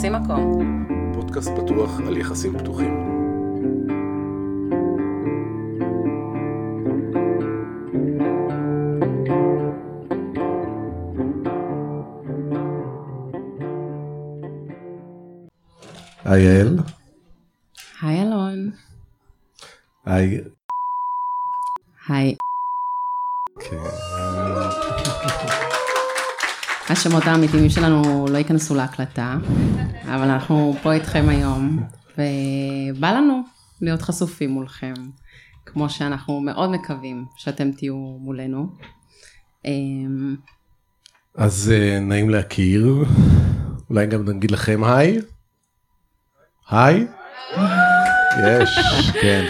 מחפשים מקום. פודקאסט פתוח על יחסים פתוחים. היי יעל. השמות האמיתיים שלנו לא ייכנסו להקלטה, אבל אנחנו פה איתכם היום, ובא לנו להיות חשופים מולכם, כמו שאנחנו מאוד מקווים שאתם תהיו מולנו. אמ, אז אה, נעים להכיר. אולי גם נגיד לכם היי. היי. יש, כן.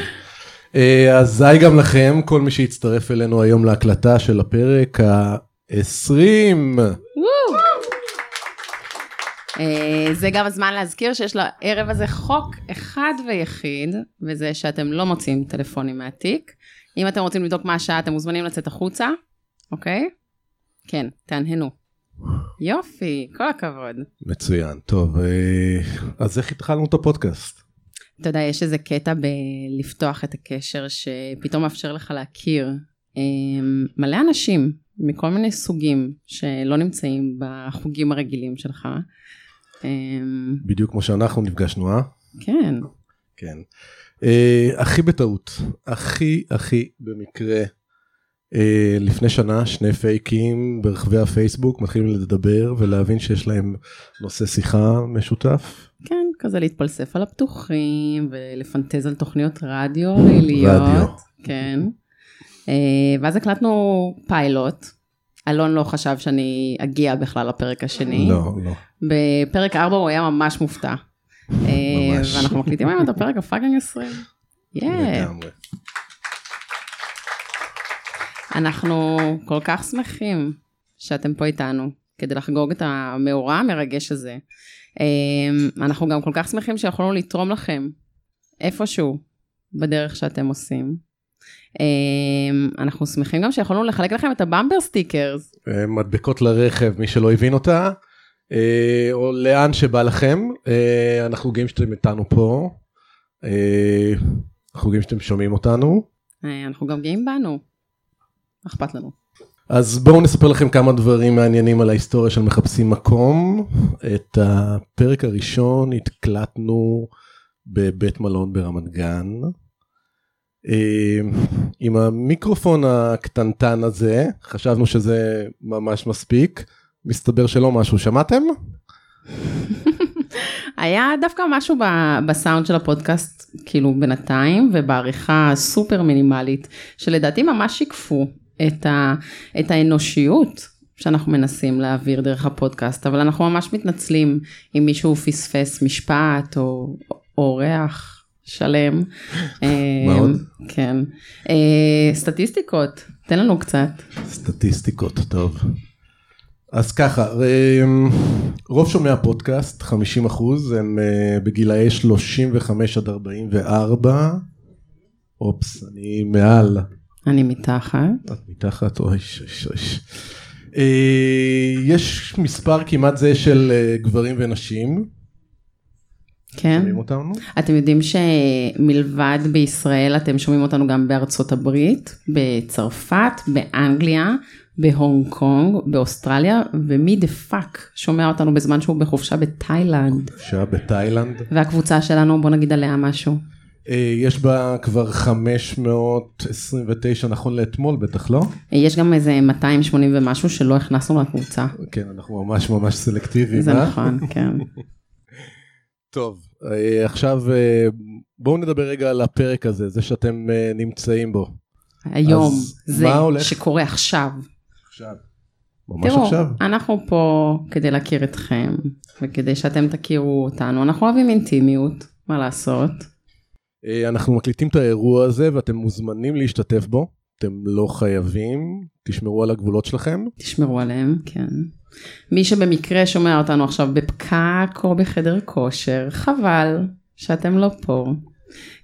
אה, אז היי גם לכם, כל מי שהצטרף אלינו היום להקלטה של הפרק ה-20. אה, זה גם הזמן להזכיר שיש לערב הזה חוק אחד ויחיד, וזה שאתם לא מוצאים טלפונים מהתיק. אם אתם רוצים לבדוק מה השעה, אתם מוזמנים לצאת החוצה, אוקיי? כן, תהנהנו. יופי, כל הכבוד. מצוין, טוב, אה, אז איך התחלנו את הפודקאסט? אתה יודע, יש איזה קטע בלפתוח את הקשר שפתאום מאפשר לך להכיר אה, מלא אנשים מכל מיני סוגים שלא נמצאים בחוגים הרגילים שלך. אה, בדיוק כמו שאנחנו נפגשנו, אה? כן, כן. אה, הכי בטעות, הכי הכי במקרה, אה, לפני שנה שני פייקים ברחבי הפייסבוק מתחילים לדבר ולהבין שיש להם נושא שיחה משותף. כן, כזה להתפלסף על הפתוחים ולפנטז על תוכניות רדיו ליליות. רדיו. כן. אה, ואז הקלטנו פיילוט. אלון לא חשב שאני אגיע בכלל לפרק השני. לא, לא. בפרק 4 הוא היה ממש מופתע. אה, ממש. ואנחנו מקליטים היום את הפרק הפאקינג 20. יאה. לגמרי. אנחנו כל כך שמחים שאתם פה איתנו, כדי לחגוג את המאורע המרגש הזה. אה, אנחנו גם כל כך שמחים שיכולנו לתרום לכם איפשהו בדרך שאתם עושים. אה, אנחנו שמחים גם שיכולנו לחלק לכם את ה bumper stickers. אה, מדבקות לרכב, מי שלא הבין אותה, אה, או לאן שבא לכם. אה, אנחנו גאים שאתם איתנו פה. אנחנו גאים שאתם שומעים אותנו. אנחנו גם גאים בנו. אכפת לנו? אז בואו נספר לכם כמה דברים מעניינים על ההיסטוריה של מחפשים מקום. את הפרק הראשון הקלטנו בבית מלון ברמת גן. עם המיקרופון הקטנטן הזה, חשבנו שזה ממש מספיק. מסתבר שלא משהו, שמעתם? היה דווקא משהו בסאונד של הפודקאסט, כאילו בינתיים, ובעריכה סופר מינימלית, שלדעתי ממש שיקפו את, ה, את האנושיות שאנחנו מנסים להעביר דרך הפודקאסט, אבל אנחנו ממש מתנצלים אם מישהו פספס משפט או אורח שלם. מאוד. אה, כן. אה, סטטיסטיקות, תן לנו קצת. סטטיסטיקות, טוב. אז ככה, אה, רוב שומעי הפודקאסט, 50 אחוז, הם בגילאי 35 עד 44. אופס, אני מעל. אני מתחת. את מתחת, אוי, אוי, אוי. יש מספר כמעט זה של גברים ונשים. כן. שומעים אותנו? אתם יודעים שמלבד בישראל אתם שומעים אותנו גם בארצות הברית, בצרפת, באנגליה, בהונג קונג, באוסטרליה, ומי the fuck שומע אותנו בזמן שהוא בחופשה בתאילנד. שעה בתאילנד. והקבוצה שלנו, בוא נגיד עליה משהו. אה, יש בה כבר 529 נכון לאתמול, בטח לא? יש גם איזה 280 ומשהו שלא הכנסנו לקבוצה. כן, אנחנו ממש ממש סלקטיביים. זה אה? נכון, כן. טוב, עכשיו אה, בואו נדבר רגע על הפרק הזה, זה שאתם אה, נמצאים בו. היום, זה? שקורה עכשיו. עכשיו. ממש תראו, עכשיו. אנחנו פה כדי להכיר אתכם, וכדי שאתם תכירו אותנו. אנחנו אוהבים אינטימיות, מה לעשות? אה, אנחנו מקליטים את האירוע הזה ואתם מוזמנים להשתתף בו, אתם לא חייבים, תשמרו על הגבולות שלכם. תשמרו עליהם, כן. מי שבמקרה שומע אותנו עכשיו בפקק או בחדר כושר, חבל שאתם לא פה.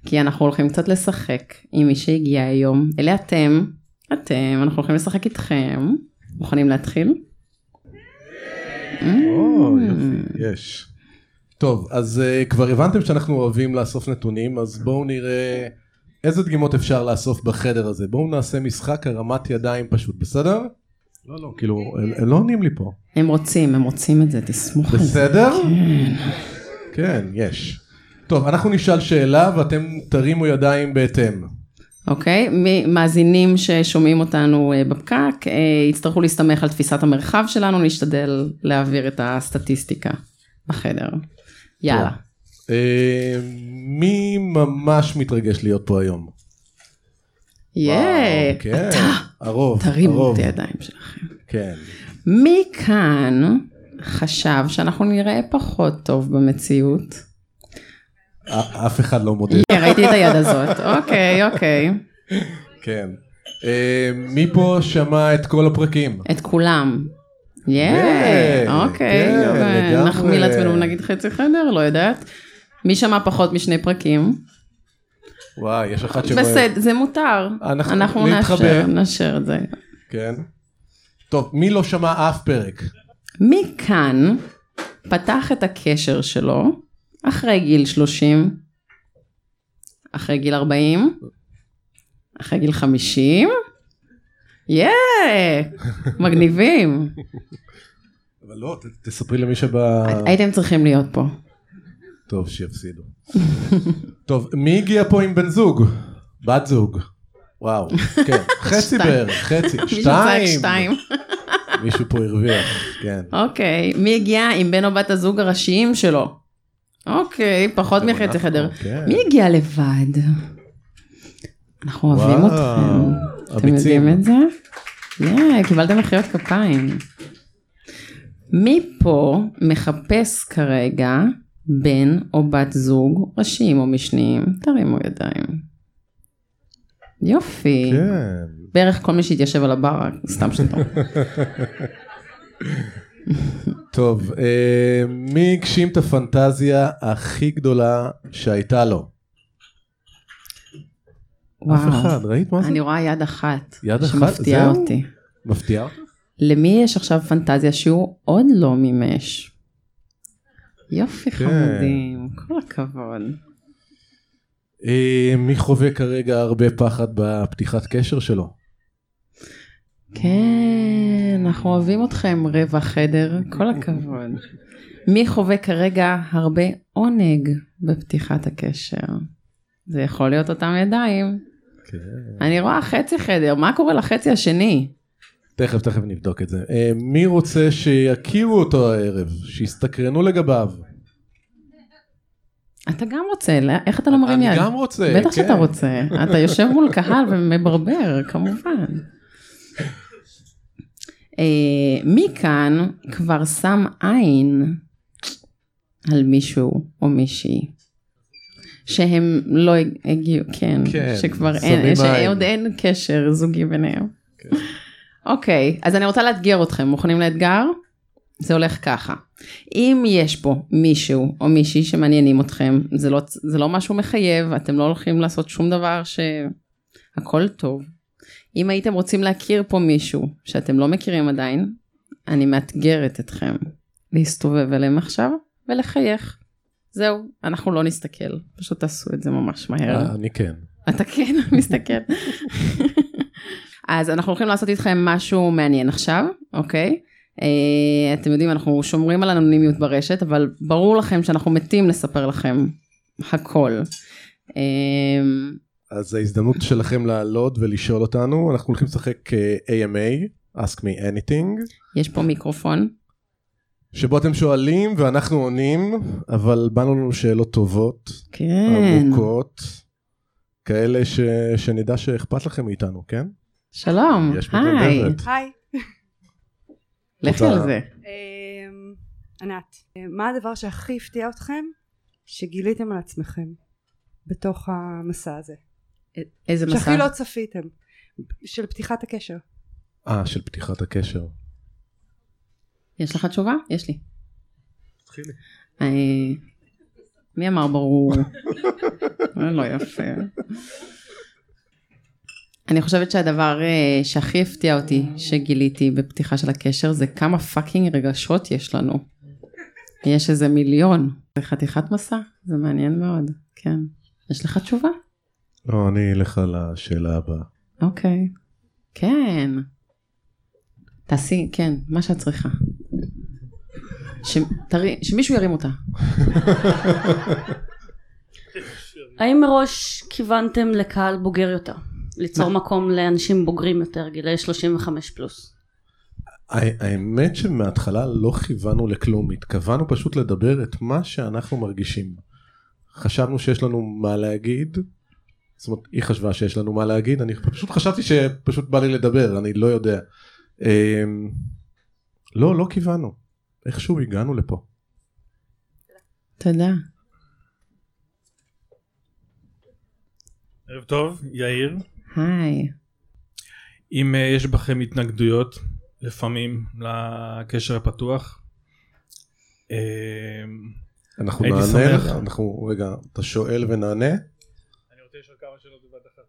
כי אנחנו הולכים קצת לשחק עם מי שהגיע היום. אלה אתם, אתם, אנחנו הולכים לשחק איתכם. מוכנים להתחיל? או, יופי, יש. טוב, אז uh, כבר הבנתם שאנחנו אוהבים לאסוף נתונים, אז בואו נראה איזה דגימות אפשר לאסוף בחדר הזה. בואו נעשה משחק הרמת ידיים פשוט, בסדר? לא, לא, כאילו, הם, הם לא עונים לי פה. הם רוצים, הם רוצים את זה, תסמוך על זה. בסדר? כן. כן, יש. טוב, אנחנו נשאל שאלה ואתם תרימו ידיים בהתאם. אוקיי, מי- מאזינים ששומעים אותנו אה, בפקק, אה, יצטרכו להסתמך על תפיסת המרחב שלנו, נשתדל להעביר את הסטטיסטיקה בחדר. יאללה. אה, מי ממש מתרגש להיות פה היום? יאה, כן, אתה, הרוב, תרימו את הידיים שלכם. כן. מי כאן חשב שאנחנו נראה פחות טוב במציאות? אף אחד לא מודה. כן, ראיתי את היד הזאת, אוקיי, אוקיי. כן. אה, מי פה שמע את כל הפרקים? את כולם. יאה, כן, אוקיי, כן. נחמיא לעצמנו נגיד חצי חדר, לא יודעת. מי שמע פחות משני פרקים? וואי, יש אחד שמ... בסדר, זה מותר. אנחנו- אנחנו. נאשר, נאשר את זה. כן. טוב, מי לא שמע אף פרק? מי כאן פתח את הקשר שלו אחרי גיל 30, אחרי גיל 40, אחרי גיל 50? יאה, מגניבים. אבל לא, תספרי למי שבא... הייתם צריכים להיות פה. טוב, שיפסידו. טוב, מי הגיע פה עם בן זוג? בת זוג. וואו, כן, חצי. בערך, חצי, שתיים. מישהו פה הרוויח, כן. אוקיי, מי הגיע עם בן או בת הזוג הראשיים שלו? אוקיי, פחות גם מחצי חדר. כן. מי הגיע לבד? אנחנו אוהבים אתכם. אתם. יודעים את זה? קיבלתם מחיאות כפיים. מי פה מחפש כרגע בן או בת זוג, ראשיים או משניים? תרימו ידיים. יופי. כן. בערך כל מי שהתיישב על הבר, סתם שתו. טוב, אה, מי הגשים את הפנטזיה הכי גדולה שהייתה לו? אף וואו. אחד, ראית מה זה? אני רואה יד אחת. יד אחת? שמפתיעה? אותי. מפתיע אותך? למי יש עכשיו פנטזיה שהוא עוד לא מימש? יופי כן. חמודים, כל הכבוד. אה, מי חווה כרגע הרבה פחד בפתיחת קשר שלו? כן, אנחנו אוהבים אתכם רבע חדר, כל הכבוד. מי חווה כרגע הרבה עונג בפתיחת הקשר? זה יכול להיות אותם ידיים. כן. אני רואה חצי חדר, מה קורה לחצי השני? תכף תכף נבדוק את זה. אה, מי רוצה שיכירו אותו הערב? שיסתקרנו לגביו? אתה גם רוצה, לא- איך אתה לא מרים יד? אני גם רוצה, בטח כן. שאתה רוצה, אתה יושב מול קהל ומברבר, כמובן. אה, מי כאן כבר שם עין על מישהו או מישהי שהם לא הגיעו, כן, כן, שכבר אין. שעוד אין קשר זוגי ביניהם. אוקיי, אז אני רוצה לאתגר אתכם, מוכנים לאתגר? זה הולך ככה. אם יש פה מישהו או מישהי שמעניינים אתכם, זה לא, זה לא משהו מחייב, אתם לא הולכים לעשות שום דבר שהכל טוב. אם הייתם רוצים להכיר פה מישהו שאתם לא מכירים עדיין, אני מאתגרת אתכם להסתובב אליהם עכשיו ולחייך. זהו, אנחנו לא נסתכל, פשוט תעשו את זה ממש מהר. אה, אני כן. אתה כן מסתכל. אז אנחנו הולכים לעשות איתכם משהו מעניין עכשיו, אוקיי? אה, אתם יודעים, אנחנו שומרים על אנונימיות ברשת, אבל ברור לכם שאנחנו מתים לספר לכם הכל. אה, אז ההזדמנות שלכם לעלות ולשאול אותנו, אנחנו הולכים לשחק אה, AMA, Ask Me Anything, יש פה מיקרופון. שבו אתם שואלים ואנחנו עונים, אבל באנו לנו שאלות טובות, כן. עמוקות, כאלה ש... שנדע שאכפת לכם מאיתנו, כן? שלום, היי. היי, לכי רוצה- על זה. אמ, ענת, מה הדבר שהכי הפתיע אתכם שגיליתם על עצמכם בתוך המסע הזה? איזה מסע? שהכי לא צפיתם, של פתיחת הקשר. אה, של פתיחת הקשר. יש לך תשובה? יש לי. תתחילי. אה, מי אמר ברור? זה לא יפה. אני חושבת שהדבר אה, שהכי הפתיע אותי שגיליתי בפתיחה של הקשר זה כמה פאקינג רגשות יש לנו. יש איזה מיליון. זה חתיכת מסע, זה מעניין מאוד, כן. יש לך תשובה? לא, אני אלך על השאלה הבאה. אוקיי. כן. תעשי, כן, מה שאת צריכה. ש... שמישהו ירים אותה. האם מראש כיוונתם לקהל בוגר יותר? ליצור מקום לאנשים בוגרים יותר, גילאי 35 פלוס. האמת שמההתחלה לא כיוונו לכלום, התכוונו פשוט לדבר את מה שאנחנו מרגישים. חשבנו שיש לנו מה להגיד, זאת אומרת היא חשבה שיש לנו מה להגיד, אני פשוט חשבתי שפשוט בא לי לדבר, אני לא יודע. אמ, לא, לא כיוונו, איכשהו הגענו לפה. תודה. ערב טוב, יאיר. היי. אם uh, יש בכם התנגדויות לפעמים לקשר הפתוח, uh, אנחנו הייתי נענה, שמח. אנחנו, רגע, אתה שואל ונענה? אני רוצה לשאול כמה שאלות בבת אחת.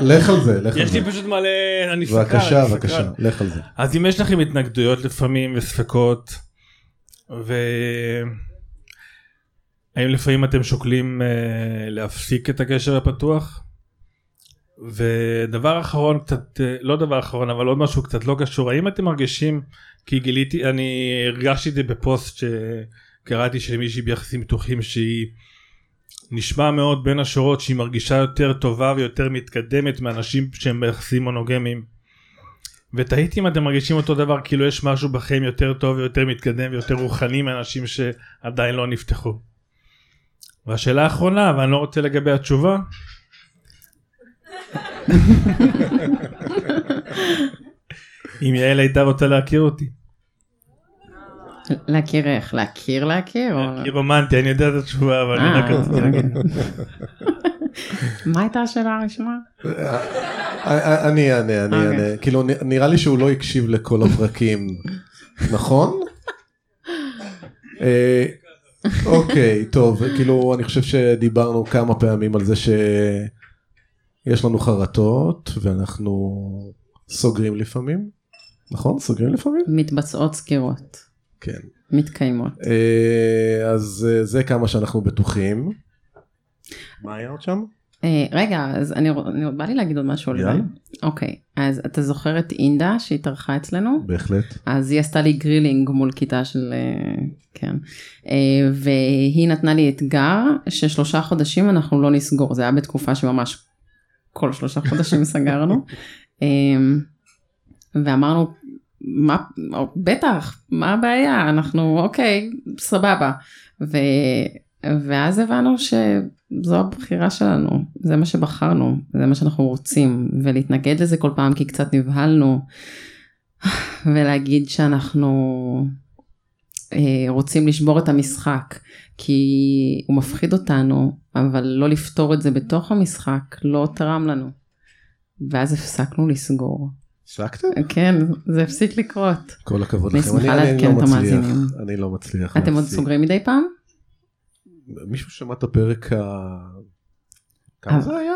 לך על זה, לך על יש לי זה. פשוט מלא, אני סקרן. בבקשה, בבקשה. לך על זה. אז אם יש לכם התנגדויות לפעמים וספקות, והאם לפעמים אתם שוקלים אה, להפסיק את הקשר הפתוח? ודבר אחרון קצת, אה, לא דבר אחרון אבל עוד משהו קצת לא קשור, האם אתם מרגישים, כי גיליתי, אני הרגשתי את זה בפוסט שקראתי של מישהי ביחסים פתוחים שהיא נשמע מאוד בין השורות שהיא מרגישה יותר טובה ויותר מתקדמת מאנשים שהם ביחסים מונוגמיים. ותהיתי אם אתם מרגישים אותו דבר כאילו יש משהו בכם יותר טוב ויותר מתקדם ויותר רוחני מאנשים שעדיין לא נפתחו. והשאלה האחרונה ואני לא רוצה לגבי התשובה. אם יעל הייתה רוצה להכיר אותי. להכיר איך? להכיר להכיר? היא רומנטי אני יודע את התשובה אבל אני רק אה, רציתי להגיד. אוקיי. מה הייתה השאלה הראשונה? אה, אני אענה, אני אוקיי. אענה. כאילו, נראה לי שהוא לא הקשיב לכל הפרקים, נכון? אה, אוקיי, טוב, כאילו, אני חושב שדיברנו כמה פעמים על זה שיש לנו חרטות ואנחנו סוגרים לפעמים, נכון? סוגרים לפעמים? מתבצעות סקירות, כן. מתקיימות. אה, אז אה, זה כמה שאנחנו בטוחים. מה היה עוד שם? אה, רגע, אז אני, אני בא לי להגיד עוד משהו על זה. אוקיי, אז אתה זוכר את אינדה שהתארחה אצלנו? בהחלט. אז היא עשתה לי גרילינג מול כיתה של, כן, והיא נתנה לי אתגר ששלושה חודשים אנחנו לא נסגור, זה היה בתקופה שממש כל שלושה חודשים סגרנו, אה, ואמרנו, מה, בטח, מה הבעיה, אנחנו אוקיי, סבבה, ו, ואז הבנו שזו הבחירה שלנו, זה מה שבחרנו, זה מה שאנחנו רוצים, ולהתנגד לזה כל פעם כי קצת נבהלנו. ולהגיד שאנחנו רוצים לשבור את המשחק כי הוא מפחיד אותנו אבל לא לפתור את זה בתוך המשחק לא תרם לנו. ואז הפסקנו לסגור. הפסקתם? כן זה הפסיק לקרות. כל הכבוד אני לכם. אני- אני לעדכן לא את מצליח. המאזינים. אני לא מצליח. אתם עוד. סוגרים מדי פעם? מישהו שמע את הפרק ה... כמה אה. זה היה?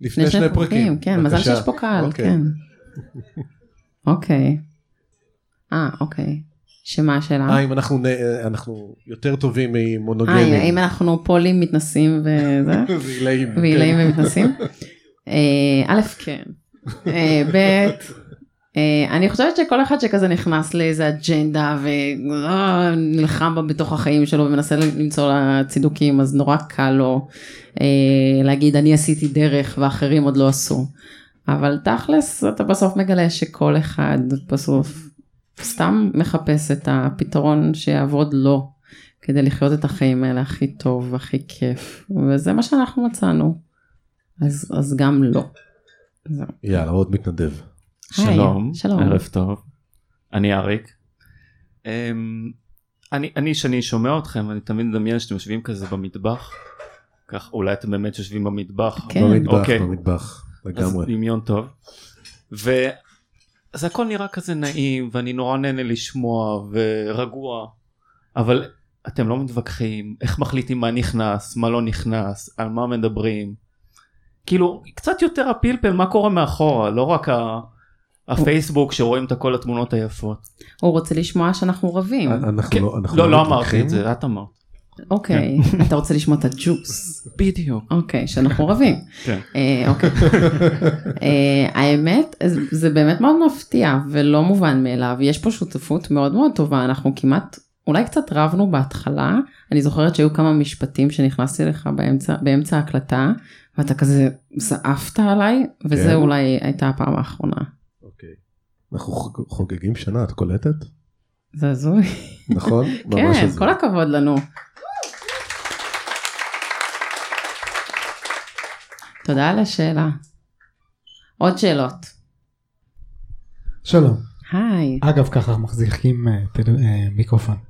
לפני שני פרקים. כן מזל. שיש פה קהל אוקיי. כן. אוקיי. אה אוקיי. שמה השאלה? אה, אם אנחנו נ- אנחנו יותר טובים אה, ממונוגמים. האם אנחנו פולים מתנסים וזה? ועילאים. ועילאים כן. ומתנסים? אה, א', כן. אה, ב', אה, אני חושבת שכל אחד שכזה נכנס לאיזה אג'נדה ונלחם בה בתוך החיים שלו ומנסה למצוא לה צידוקים אז נורא קל לו אה, להגיד אני עשיתי דרך ואחרים עוד לא עשו. אבל תכלס אתה בסוף מגלה שכל אחד בסוף סתם מחפש את הפתרון שיעבוד לו כדי לחיות את החיים האלה הכי טוב הכי כיף וזה מה שאנחנו מצאנו. אז, אז גם לא. זהו. יאללה, עוד מתנדב. היי, שלום, שלום. ערב טוב. אני אריק. אמ, אני, אני, שאני שומע אתכם, אני תמיד מדמיין שאתם יושבים כזה במטבח. כך אולי אתם באמת יושבים במטבח. כן. במטבח, אוקיי. במטבח. אז לגמרי. דמיון טוב. ו... אז הכל נראה כזה נעים ואני נורא נהנה לשמוע ורגוע אבל אתם לא מתווכחים איך מחליטים מה נכנס מה לא נכנס על מה מדברים כאילו קצת יותר הפלפל מה קורה מאחורה לא רק הפייסבוק שרואים את כל התמונות היפות. הוא רוצה לשמוע שאנחנו רבים. אנחנו כן. לא, אנחנו לא, לא מתווכחים. אמרתי את זה, את אמרת. אוקיי, אתה רוצה לשמוע את הג'וס. בדיוק. אוקיי, שאנחנו רבים. כן. אה, אוקיי. אה, האמת, זה- באמת מאוד מפתיע ולא מובן מאליו. יש פה שותפות מאוד מאוד טובה, אנחנו כמעט, אולי קצת רבנו בהתחלה. אני זוכרת שהיו כמה משפטים שנכנסתי לך באמצע, ההקלטה, ואתה כזה זעפת עליי, וזה כן. אולי הייתה הפעם האחרונה. אוקיי. אנחנו חוג- חוגגים שנה, את קולטת? זה הזוי. נכון? כן. כל הכבוד לנו. תודה על השאלה. עוד שאלות. שלום. היי. אגב ככה מחזיקים אה, טל- אה, מיקרופון.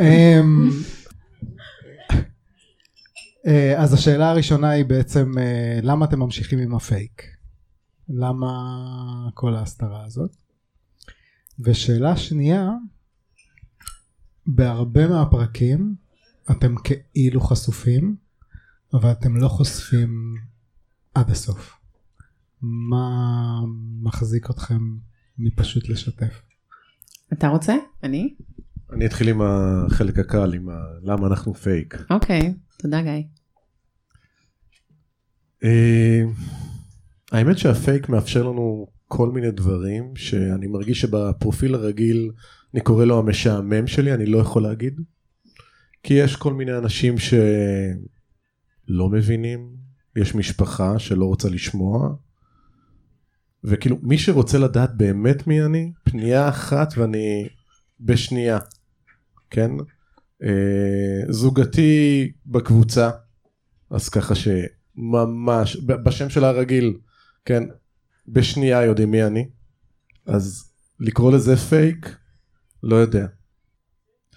אמ, אה, אז השאלה הראשונה היא בעצם אה, למה אתם ממשיכים עם הפייק? למה כל ההסתרה הזאת? ושאלה שנייה, בהרבה מהפרקים אתם כאילו חשופים, אבל אתם לא חושפים עד הסוף. מה מחזיק אתכם מפשוט לשתף? אתה רוצה? אני? אני אתחיל עם החלק הקל, עם ה... למה אנחנו פייק. אוקיי, תודה גיא. אה, האמת שהפייק מאפשר לנו כל מיני דברים שאני מרגיש שבפרופיל הרגיל אני קורא לו המשעמם שלי אני לא יכול להגיד כי יש כל מיני אנשים שלא מבינים יש משפחה שלא רוצה לשמוע וכאילו מי שרוצה לדעת באמת מי אני פנייה אחת ואני בשנייה כן? אה, זוגתי בקבוצה אז ככה שממש בשם שלה הרגיל כן? בשנייה יודעים מי אני אז לקרוא לזה פייק? לא יודע.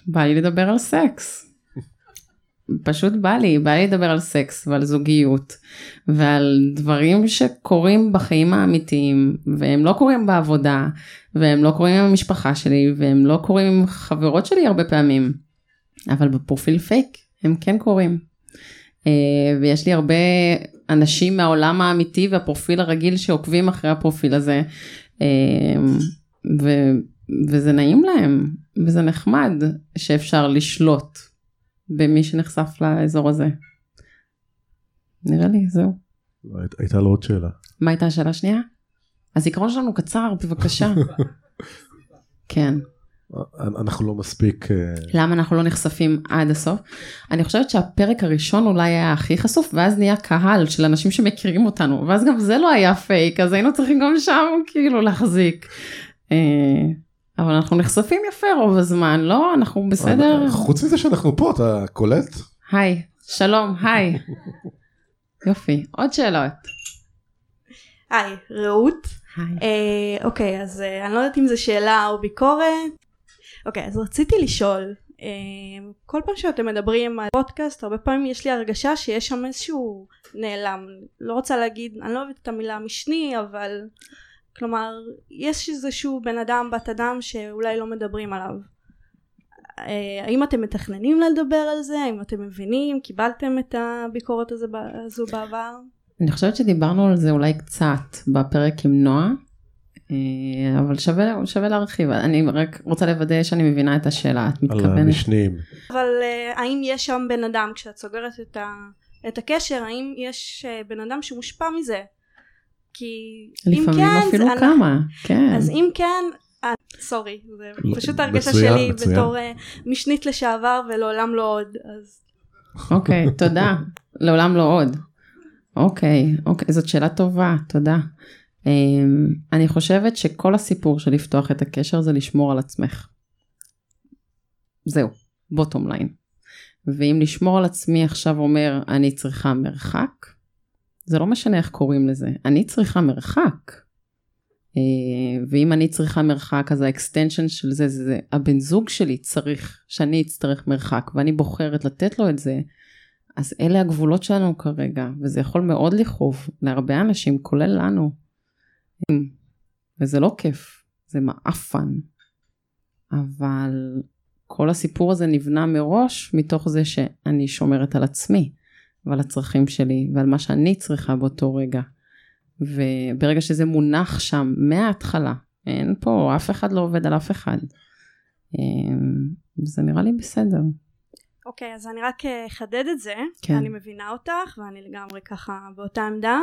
בא לי לדבר על סקס. פשוט בא לי, בא לי לדבר על סקס ועל זוגיות ועל דברים שקורים בחיים האמיתיים והם לא קורים בעבודה והם לא קורים עם המשפחה שלי והם לא קורים עם חברות שלי הרבה פעמים אבל בפרופיל פייק הם כן קורים. אה, ויש לי הרבה אנשים מהעולם האמיתי והפרופיל הרגיל שעוקבים אחרי הפרופיל הזה אה, ו, וזה נעים להם וזה נחמד שאפשר לשלוט במי שנחשף לאזור הזה. נראה לי זהו. לא, היית- הייתה לו עוד שאלה מה הייתה השאלה השנייה? הזיכרון שלנו קצר בבקשה. כן. אנחנו לא מספיק אה, למה אנחנו לא נחשפים עד הסוף? אני חושבת שהפרק הראשון אולי היה הכי חשוף ואז נהיה קהל של אנשים שמכירים אותנו ואז גם זה לא היה פייק אז היינו צריכים גם שם כאילו להחזיק. אה, אבל אנחנו נחשפים יפה רוב הזמן לא אנחנו בסדר חוץ מזה שאנחנו פה אתה קולט היי שלום היי. יופי עוד שאלות. היי, רעות. היי. אה, אוקיי, אז אה, אני לא יודעת אם זו שאלה או ביקורת. אוקיי, אז רציתי לשאול, אה, כל פעם שאתם מדברים על פודקאסט, הרבה פעמים יש לי הרגשה שיש שם איזשהו נעלם. לא רוצה להגיד, אני לא אוהבת את המילה משני, אבל כלומר, יש איזשהו בן אדם, בת אדם, שאולי לא מדברים עליו. אה, האם אתם מתכננים לדבר על זה? האם אתם מבינים? קיבלתם את הביקורת הזו, בעבר? אני חושבת שדיברנו על זה אולי קצת בפרק עם נועה, אה, אבל שווה, שווה להרחיב. אני רק רוצה לוודא שאני מבינה את השאלה, את על מתכוונת? המשנים אבל uh, האם יש שם בן אדם כשאת סוגרת את, ה, את הקשר האם יש בן אדם שמושפע מזה כי אם לפעמים כן אפילו זה- כמה, כן. אז אם כן אה, סורי זה פשוט הרגשה שלי. בתור uh, משנית לשעבר ולעולם לא עוד אז אוקיי, תודה. לעולם לא עוד. אוקיי, אוקיי, זאת שאלה טובה, תודה. אמ, אני חושבת שכל הסיפור של לפתוח את הקשר זה לשמור על עצמך. זהו, bottom line. ואם לשמור על עצמי עכשיו אומר אני צריכה מרחק, זה לא משנה איך קוראים לזה, אני צריכה מרחק. אה, ואם אני צריכה מרחק אז ה extension של זה זה, זה הבן זוג שלי צריך שאני אצטרך מרחק ואני בוחרת לתת לו את זה אז אלה הגבולות שלנו כרגע וזה יכול מאוד לכאוב להרבה אנשים כולל לנו. וזה לא כיף זה מעפן אבל כל הסיפור הזה נבנה מראש מתוך זה שאני שומרת על עצמי ועל הצרכים שלי ועל מה שאני צריכה באותו רגע. וברגע שזה מונח שם מההתחלה, אין פה, אף אחד לא עובד על אף אחד. אמ, זה נראה לי בסדר. אוקיי, אז אני רק אה, אחדד את זה, כן. אני מבינה אותך ואני לגמרי ככה באותה עמדה,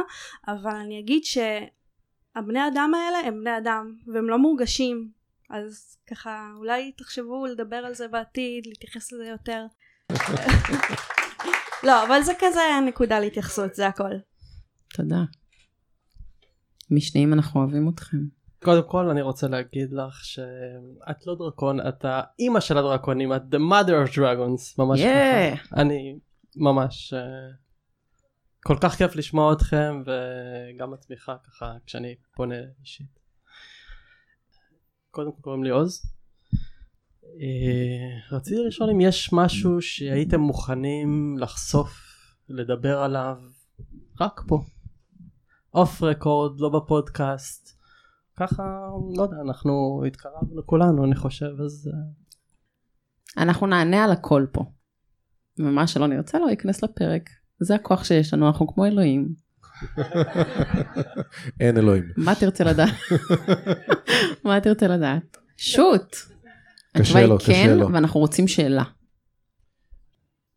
אבל אני אגיד שהבני אדם האלה הם בני אדם והם לא מורגשים, אז ככה אולי תחשבו לדבר על זה בעתיד, להתייחס לזה יותר. לא, אבל זה כזה נקודה להתייחסות, זה הכל. תודה. משניים אנחנו אוהבים אתכם. קודם כל אני רוצה להגיד לך שאת לא דרקון, את האימא של הדרקונים, את the mother of dragons, ממש Yeah. ככה. אני ממש, אה, כל כך כיף לשמוע אתכם וגם התמיכה ככה כשאני פונה אישית. קודם כל קוראים לי עוז. אה, רציתי לשאול אם יש משהו שהייתם מוכנים לחשוף, לדבר עליו, רק פה. אוף רקורד, לא בפודקאסט. ככה, לא יודע, אנחנו התקרבנו כולנו, אני חושב, אז... אה, אנחנו נענה על הכל פה. ומה שלא נרצה לא ייכנס לפרק. זה הכוח שיש לנו, אנחנו כמו אלוהים. אין אלוהים. מה תרצה לדעת? מה תרצה לדעת? שוט! קשה לו, קשה כן, לו. ואנחנו רוצים שאלה.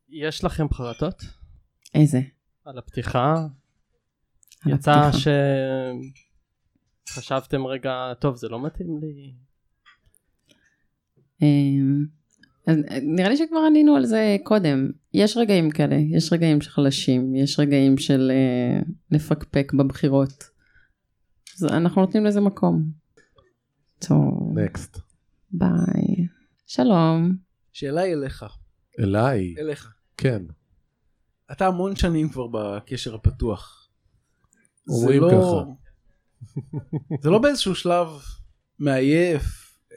יש לכם חרטות איזה? על הפתיחה? על יצא הפתיחה. שחשבתם רגע, טוב, זה לא מתאים לי. אמ, אז נראה לי שכבר ענינו על זה קודם. יש רגעים כאלה, יש רגעים של חלשים, יש רגעים של אה, לפקפק בבחירות. אז אנחנו נותנים לזה מקום. טוב, נקסט. ביי. שלום. שאלה היא אליך, אליי. אליך. כן. אתה המון שנים כבר בקשר הפתוח. אומרים לא- ככה. זה לא באיזשהו שלב מעייף,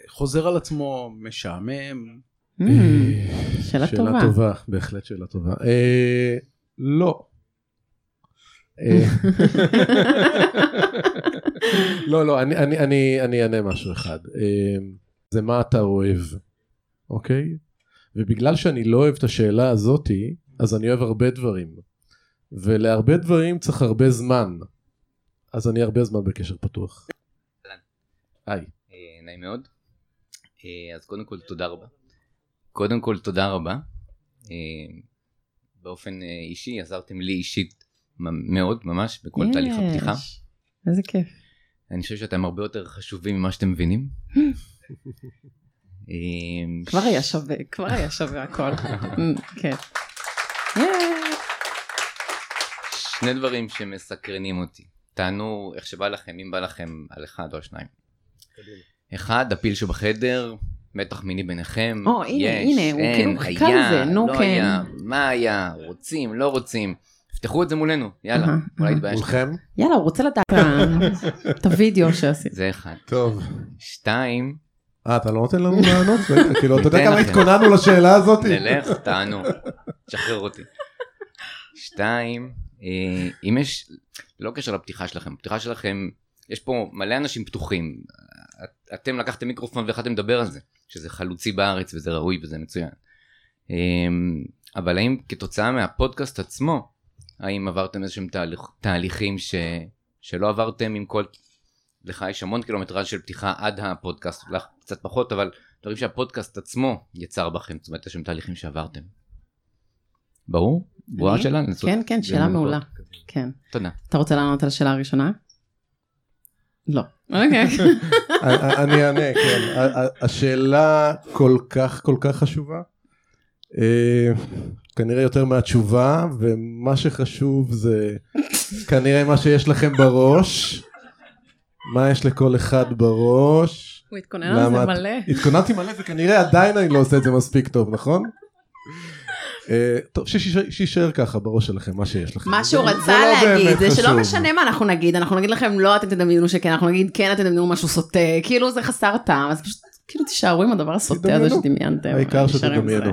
חוזר על עצמו, משעמם. אמ, שאלה טובה. שאלה טובה, בהחלט שאלה טובה. אה, לא. אה, לא, לא, אני- אני- אני אני אענה משהו אחד. זה מה אתה אוהב, אוקיי? ובגלל שאני לא אוהב את השאלה הזאתי, אז אני אוהב הרבה דברים. ולהרבה דברים צריך הרבה זמן. אז אני הרבה זמן בקשר פתוח. היי. אה, נעים מאוד. אה, אז קודם כל תודה רבה. קודם כל תודה רבה. אה, באופן אישי עזרתם לי אישית מאוד ממש בכל יש. תהליך הפתיחה. איזה כיף. אני חושב שאתם הרבה יותר חשובים ממה שאתם מבינים. אה, כבר היה שווה, כבר היה שווה הכל. אמ, כן. שני דברים שמסקרנים אותי. תענו איך שבא לכם, אם בא לכם על אחד או על שניים. אחד, הפיל שבחדר, מתח מיני ביניכם. או, הנה, יש, הנה, הוא אין, כאילו חיכה לזה, נו, לא כן. היה, מה היה, רוצים, לא רוצים. תפתחו את זה מולנו, יאללה, אולי. יתבייש. מולכם? יאללה, הוא רוצה לדעת את ה- את הוידאו שעשית. זה אחד. טוב. שתיים, אה, אתה לא נותן לנו לענות? כאילו, אתה יודע כמה. התכוננו לשאלה הזאת? נלך, תענו, שחרר אותי. שתיים, אה, אם יש, לא קשר לפתיחה שלכם, הפתיחה שלכם, יש פה מלא אנשים פתוחים. את- אתם לקחתם מיקרופון והחלטתם לדבר על זה, שזה חלוצי בארץ וזה ראוי וזה מצוין. אה, אבל האם כתוצאה מהפודקאסט עצמו, האם עברתם איזשהם תהליך, תהליכים ש, שלא עברתם עם כל... לך יש המון קילומטראז' של פתיחה עד הפודקאסט, לך קצת פחות, אבל דברים שהפודקאסט עצמו יצר בכם, זאת אומרת, יש שם תהליכים שעברתם. ברור? ברורה? השאלה? כן, כן, שאלה מעולה. כן. תודה. אתה רוצה לענות על השאלה הראשונה? לא. אוקיי. אני אענה, כן. השאלה כל כך כל כך חשובה. אה, כנראה יותר מהתשובה, ומה שחשוב זה כנראה מה שיש לכם בראש. מה יש לכל אחד בראש. הוא התכונן על זה מלא. התכוננתי מלא וכנראה עדיין אני לא עושה את זה מספיק טוב, נכון? אה, טוב, שיישאר- ככה בראש שלכם, מה שיש לכם. מה שהוא זה- רצה לא להגיד זה שלא. משנה מה אנחנו נגיד, אנחנו נגיד לכם לא אתם תדמיינו שכן, אנחנו נגיד כן אתם תדמיינו משהו סוטה, כאילו זה חסר טעם, אז פשוט כאילו תישארו עם הדבר הסוטה הזה. שדמיינתם. העיקר. שתדמיינו.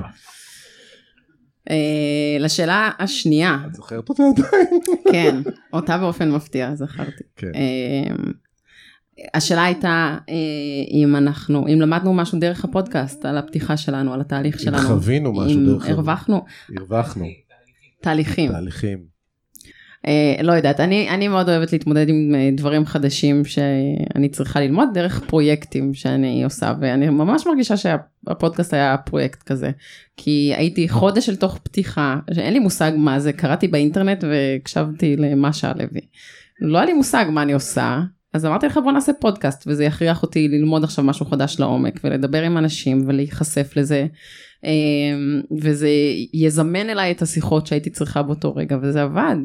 אה, לשאלה השנייה, את זוכרת אותה עדיין? כן, אותה באופן מפתיע זכרתי. השאלה הייתה אה, אם אנחנו, אם למדנו משהו דרך הפודקאסט על הפתיחה שלנו, על התהליך אם שלנו. חווינו משהו אם דרך... הרווחנו הרווחנו. תהליכים. תהליכים. אה, לא יודעת, אני, אני מאוד אוהבת להתמודד עם אה, דברים חדשים שאני צריכה ללמוד דרך פרויקטים שאני עושה, ואני ממש מרגישה שהפודקאסט היה פרויקט כזה. כי הייתי חודש אל תוך פתיחה, שאין לי מושג מה זה, קראתי באינטרנט והקשבתי למשה לוי. לא היה לי מושג מה אני עושה, אז אמרתי לך בוא נעשה פודקאסט, וזה יכריח אותי ללמוד עכשיו משהו חדש לעומק, ולדבר עם אנשים ולהיחשף לזה. אה, וזה יזמן אליי את השיחות שהייתי צריכה באותו רגע, וזה עבד.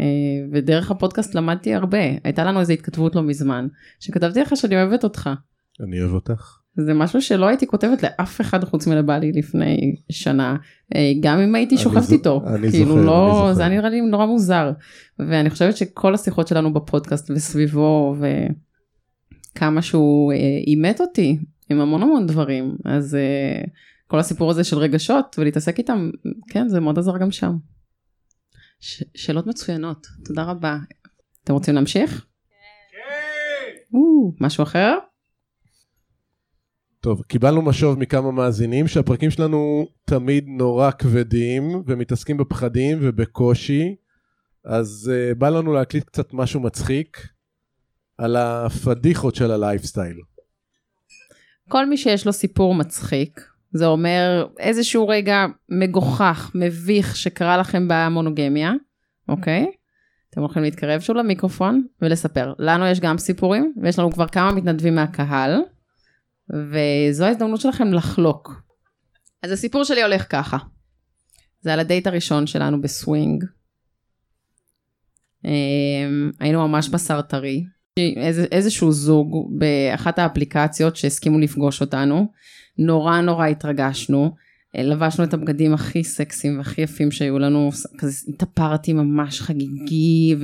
אה, ודרך הפודקאסט למדתי הרבה. הייתה לנו איזו התכתבות לא מזמן, שכתבתי לך שאני אוהבת אותך. אני אוהב אותך. זה משהו שלא הייתי כותבת לאף אחד חוץ מלבעלי לפני שנה, אה, גם אם הייתי שוכבת איתו. אני כאילו זוכר, לא, אני זוכר. זה היה נראה לי נורא מוזר. ואני חושבת שכל השיחות שלנו בפודקאסט וסביבו, וכמה שהוא אה, אימת אותי עם המון המון דברים, אז אה, כל הסיפור הזה של רגשות ולהתעסק איתם, כן, זה מאוד עזר גם שם. ש- שאלות מצוינות, תודה רבה. אתם רוצים להמשיך? כן. משהו אחר? טוב, קיבלנו משוב מכמה מאזינים שהפרקים שלנו תמיד נורא כבדים ומתעסקים בפחדים ובקושי, אז uh, בא לנו להקליט קצת משהו מצחיק על הפדיחות של הלייפסטייל. כל מי שיש לו סיפור מצחיק, זה אומר איזשהו רגע מגוחך, מביך שקרה לכם במונוגמיה, אוקיי? אתם יכולים להתקרב שוב למיקרופון ולספר. לנו יש גם סיפורים, ויש לנו כבר כמה מתנדבים מהקהל, וזו ההזדמנות שלכם לחלוק. אז הסיפור שלי הולך ככה. זה על הדייט הראשון שלנו בסווינג. אמ, היינו ממש בשר טרי. איזשהו זוג באחת האפליקציות שהסכימו לפגוש אותנו. נורא נורא התרגשנו. לבשנו את הבגדים הכי סקסיים והכי יפים שהיו לנו, כזה התאפרתי ממש חגיגי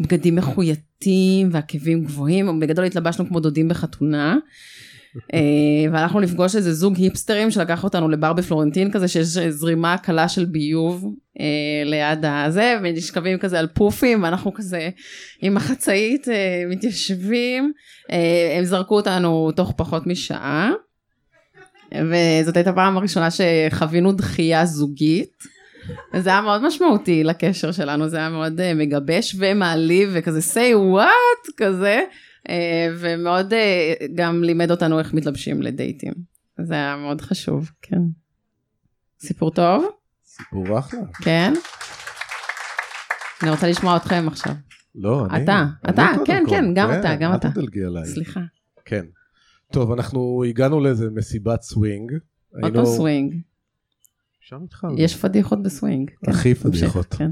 ובגדים מחויטים ועקבים גבוהים, בגדול התלבשנו כמו דודים בחתונה. אה, והלכנו לפגוש איזה זוג היפסטרים שלקח אותנו לבר בפלורנטין כזה שיש זרימה קלה של ביוב אה, ליד הזה ונשכבים כזה על פופים ואנחנו כזה עם החצאית אה, מתיישבים. אה, הם זרקו אותנו תוך פחות משעה וזאת הייתה הפעם הראשונה שחווינו דחייה זוגית. וזה היה מאוד משמעותי לקשר שלנו, זה היה מאוד uh, מגבש ומעליב וכזה say what? כזה, ומאוד uh, גם לימד אותנו איך מתלבשים לדייטים. זה היה מאוד חשוב, כן. סיפור טוב? סיפור אחלה. כן. אני רוצה לשמוע אתכם עכשיו. לא, אני. אתה, אני אתה, כן. כן, גם אתה, גם אל אתה. תדלגי עליי. סליחה. כן. טוב, אנחנו הגענו לאיזה מסיבת סווינג. פעם סווינג. שם התחלנו. יש פדיחות בסווינג. כן, הכי תמשיך, פדיחות. כן.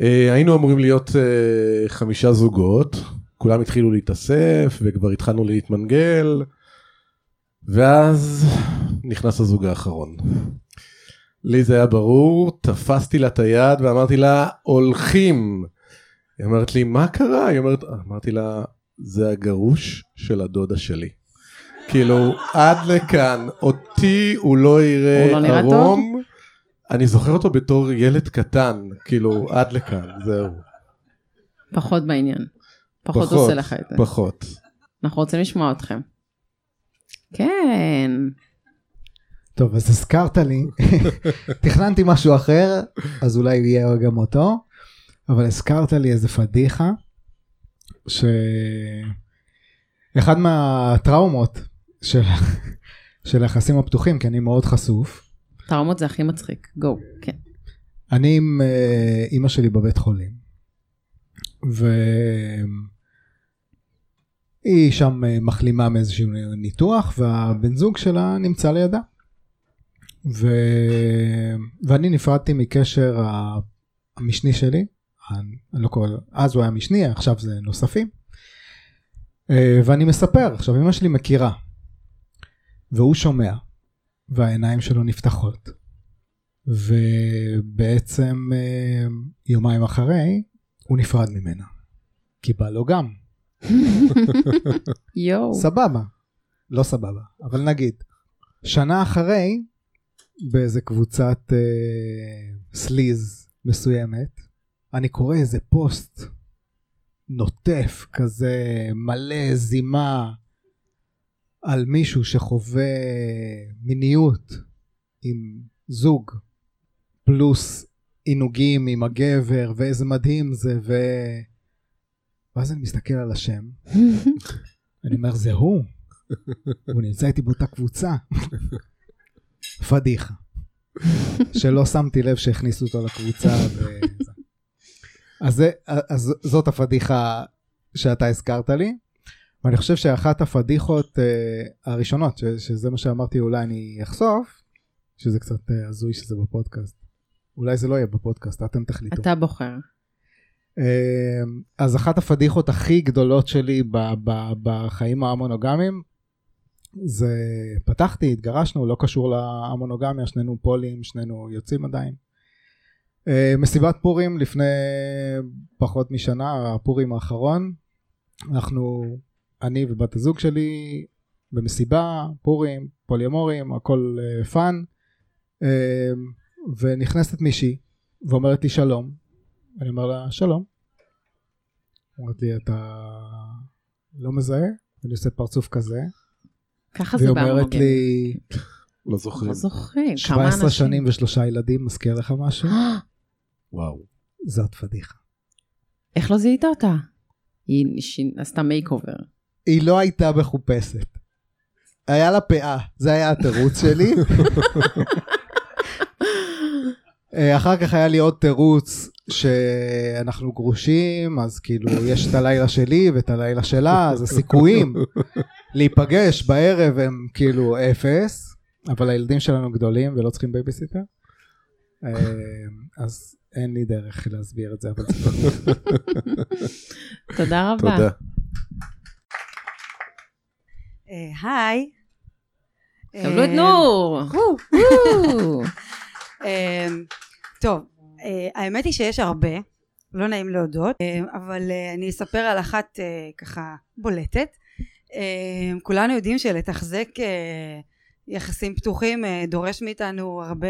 אה, היינו אמורים להיות אה, חמישה זוגות, כולם התחילו להתאסף וכבר התחלנו להתמנגל, ואז נכנס הזוג האחרון. לי זה היה ברור, תפסתי לה את היד ואמרתי לה, הולכים. היא אומרת לי, מה קרה? היא אומרת, אמרתי לה, זה הגרוש של הדודה שלי. כאילו, עד לכאן, אותי הוא לא יראה הוא לא נראה טוב? ערום. אני זוכר אותו בתור ילד קטן, כאילו, עד לכאן, זהו. פחות בעניין. פחות עושה לך את זה. פחות. אנחנו רוצים לשמוע אתכם. כן. טוב, אז הזכרת לי, תכננתי משהו אחר, אז אולי יהיה גם אותו, אבל הזכרת לי איזה פדיחה, שאחד מהטראומות של, של היחסים הפתוחים, כי אני מאוד חשוף, טראומות זה הכי מצחיק. גו. כן. אני עם אה, אימא שלי בבית חולים, והיא שם אה, מחלימה מאיזשהו ניתוח, והבן זוג שלה נמצא לידה. ו... ואני נפרדתי מקשר המשני שלי, אני לא קורא, אז הוא היה משני, עכשיו זה נוספים. אה, ואני מספר, עכשיו אמא שלי מכירה, והוא שומע, והעיניים שלו נפתחות. ובעצם אה, יומיים אחרי, הוא נפרד ממנה. כי בא לו גם. יואו. סבבה. לא סבבה, אבל נגיד. שנה אחרי, באיזה קבוצת אה, סליז מסוימת, אני קורא איזה פוסט נוטף כזה מלא זימה על מישהו שחווה מיניות עם זוג פלוס עינוגים עם הגבר ואיזה מדהים זה ו... ואז אני מסתכל על השם, אני אומר זה הוא, הוא נמצא איתי באותה קבוצה. פדיחה. שלא שמתי לב שהכניסו אותו לקבוצה. ו... אז, זה, אז זאת הפדיחה שאתה הזכרת לי. ואני חושב שאחת הפדיחות uh, הראשונות, ש, שזה מה שאמרתי אולי אני אחשוף, שזה קצת uh, הזוי שזה בפודקאסט. אולי זה לא יהיה בפודקאסט, אתם תחליטו. אתה בוחר. אה, אז אחת הפדיחות הכי גדולות שלי בחיים המונוגמיים, זה פתחתי, התגרשנו, לא קשור למונוגמיה, שנינו פולים, שנינו יוצאים עדיין. אה, מסיבת פורים לפני פחות משנה, הפורים האחרון, אנחנו אני ובת הזוג שלי במסיבה, פורים, פוליאמורים, הכל fun, אה, ונכנסת מישהי ואומרת לי שלום, אני אומר לה שלום. אומרת לי אתה לא מזהה? אני עושה פרצוף כזה. ככה זה והיא אומרת. לי לא זוכרים. לא זוכרים. כמה 17 אנשים? שנים ושלושה ילדים, מזכיר לך משהו? וואו. זאת פדיחה. איך לא זיהית אותה? היא עשתה מייק אובר. היא לא הייתה מחופשת. היה לה פאה, זה היה התירוץ שלי. אה, אחר כך היה לי עוד תירוץ שאנחנו גרושים, אז כאילו יש את הלילה שלי ואת הלילה שלה, אז הסיכויים להיפגש בערב הם כאילו אפס, אבל הילדים שלנו גדולים ולא צריכים בייביסיטר. אה, אז אין לי דרך להסביר את זה, אבל זה תודה רבה. תודה. אה, היי. קבלו את נור. טוב, אה, האמת היא שיש הרבה, לא נעים להודות, אה, אבל אה, אני אספר על אחת ככה בולטת. כולנו יודעים שלתחזק יחסים פתוחים דורש מאיתנו הרבה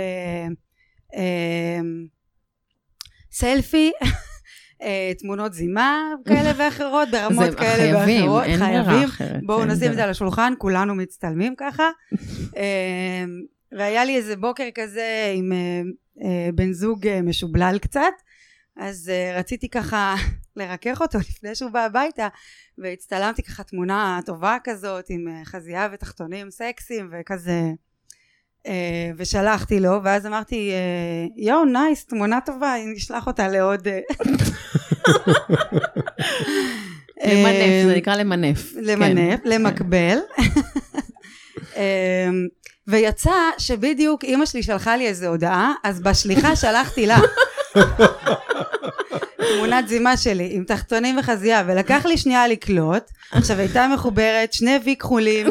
סלפי, תמונות זימה כאלה ואחרות ברמות כאלה חייבים, ואחרות. אין חייבים. אחרת. בואו נשים את זה. על השולחן, כולנו מצטלמים ככה. והיה לי איזה בוקר כזה עם בן זוג אה, משובלל קצת, אז אה, רציתי ככה לרכך אותו לפני שהוא בא הביתה, והצטלמתי ככה תמונה טובה כזאת עם אה, חזייה ותחתונים סקסיים וכזה, אה, ושלחתי לו, ואז אמרתי, אה, יואו נייס, תמונה טובה, נשלח אותה לעוד... אה, למנף, זה אה, נקרא למנף. למנף, כן, למקבל. ויצא שבדיוק אימא שלי שלחה לי איזה הודעה, אז בשליחה שלחתי לה. תמונת זימה שלי עם תחתונים וחזייה ולקח לי שנייה לקלוט. עכשיו הייתה מחוברת שני וי כחולים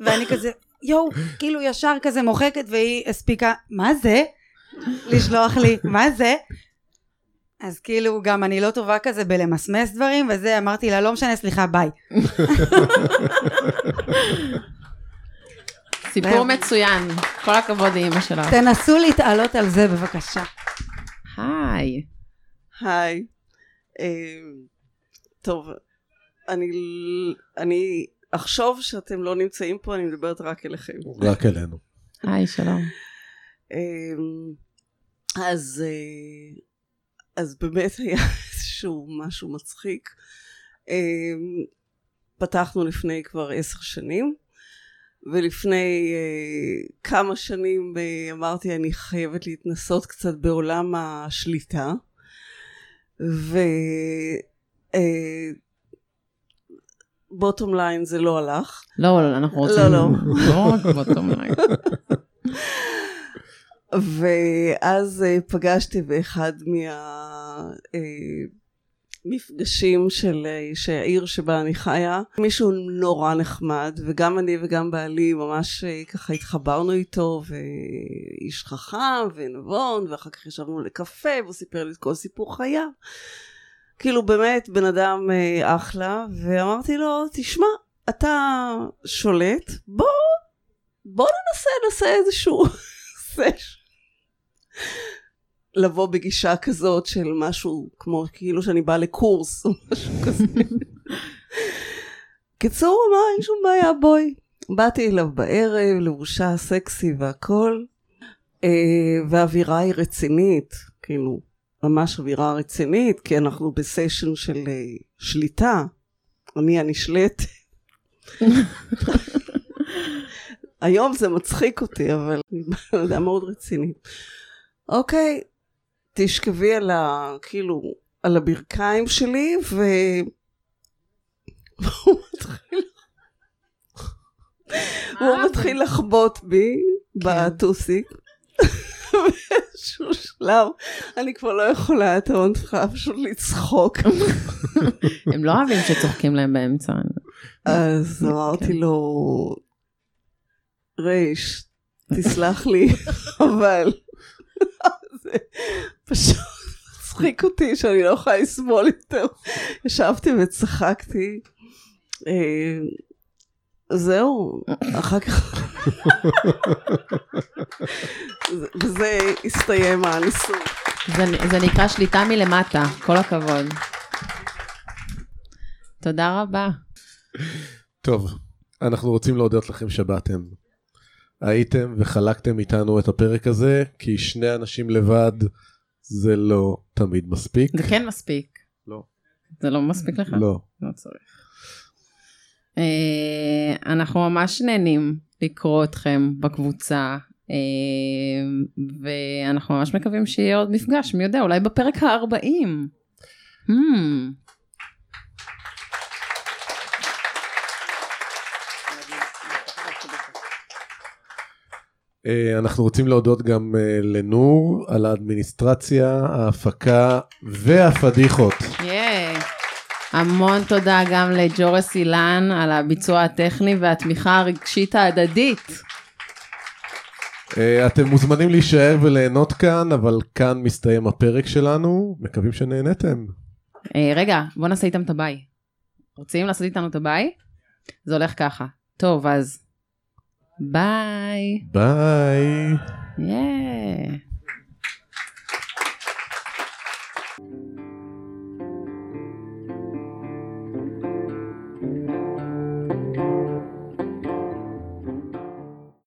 ואני כזה יואו כאילו ישר כזה מוחקת והיא הספיקה מה זה? לשלוח לי מה זה? אז כאילו גם אני לא טובה כזה בלמסמס דברים וזה אמרתי לה לא משנה סליחה ביי סיפור מצוין. כל הכבוד לאמא שלך. תנסו להתעלות על זה בבקשה היי. היי. אה, טוב, אני, אני אחשוב שאתם לא נמצאים פה, אני מדברת רק אליכם. רק אלינו. היי, שלום. אה, אז, אה, אז באמת היה איזשהו משהו מצחיק. פתחנו לפני כבר עשר שנים. ולפני uh, כמה שנים uh, אמרתי אני חייבת להתנסות קצת בעולם השליטה ו... bottom uh, line זה לא הלך. לא, אנחנו רוצים... לא, לא. לא רק bottom line. ואז uh, פגשתי באחד מה... uh, מפגשים של העיר שבה אני חיה. מישהו נורא נחמד וגם אני וגם בעלי ממש ככה התחברנו איתו ואיש חכם ונבון ואחר כך ישבנו לקפה והוא סיפר לי את כל סיפור חייו. כאילו באמת בן אדם אחלה ואמרתי לו תשמע אתה שולט בוא בוא ננסה ננסה איזשהו סש לבוא בגישה כזאת של משהו כמו כאילו שאני באה לקורס או משהו כזה. קיצור הוא אמר אין שום בעיה בואי. באתי אליו בערב לבושה סקסי והכל אה, והאווירה היא רצינית, כאילו, ממש אווירה רצינית, כי אנחנו בסשן של אה, שליטה. אני הנשלט. היום זה מצחיק אותי, אבל אני מאוד רציני. אוקיי, תשכבי על ה... כאילו, על הברכיים שלי, ו... והוא מתחיל... הוא מתחיל לחבוט בי בטוסיק. באיזשהו שלב, אני כבר לא יכולה, אתה לא צריכה פשוט לצחוק. הם לא אוהבים שצוחקים להם באמצע. אז אמרתי לו, רייש, תסלח לי, אבל פשוט מצחיק אותי שאני לא יכולה לסבול יותר. ישבתי וצחקתי. אה, זהו, אחר כך... וזה הסתיים הניסוי. זה, זה נקרא שליטה מלמטה, כל הכבוד. תודה רבה. טוב, אנחנו רוצים להודות לכם שבאתם. הייתם וחלקתם איתנו את הפרק הזה, כי שני אנשים לבד זה לא תמיד מספיק. זה כן מספיק. לא. זה לא מספיק לך? לא. לא צריך. אה, אנחנו ממש נהנים לקרוא אתכם בקבוצה, אה, ואנחנו ממש מקווים שיהיה עוד מפגש, מי יודע, אולי בפרק ה-40. אנחנו רוצים להודות גם אה, לנור על האדמיניסטרציה, ההפקה והפדיחות. המון תודה גם לג'ורס אילן על הביצוע הטכני והתמיכה הרגשית ההדדית. אה, אתם מוזמנים להישאר וליהנות כאן, אבל כאן מסתיים הפרק שלנו, מקווים שנהנתם. אה, רגע, בוא נעשה איתם את הביי. רוצים לעשות איתנו את הביי? זה הולך ככה. טוב, אז ביי. ביי. Yeah.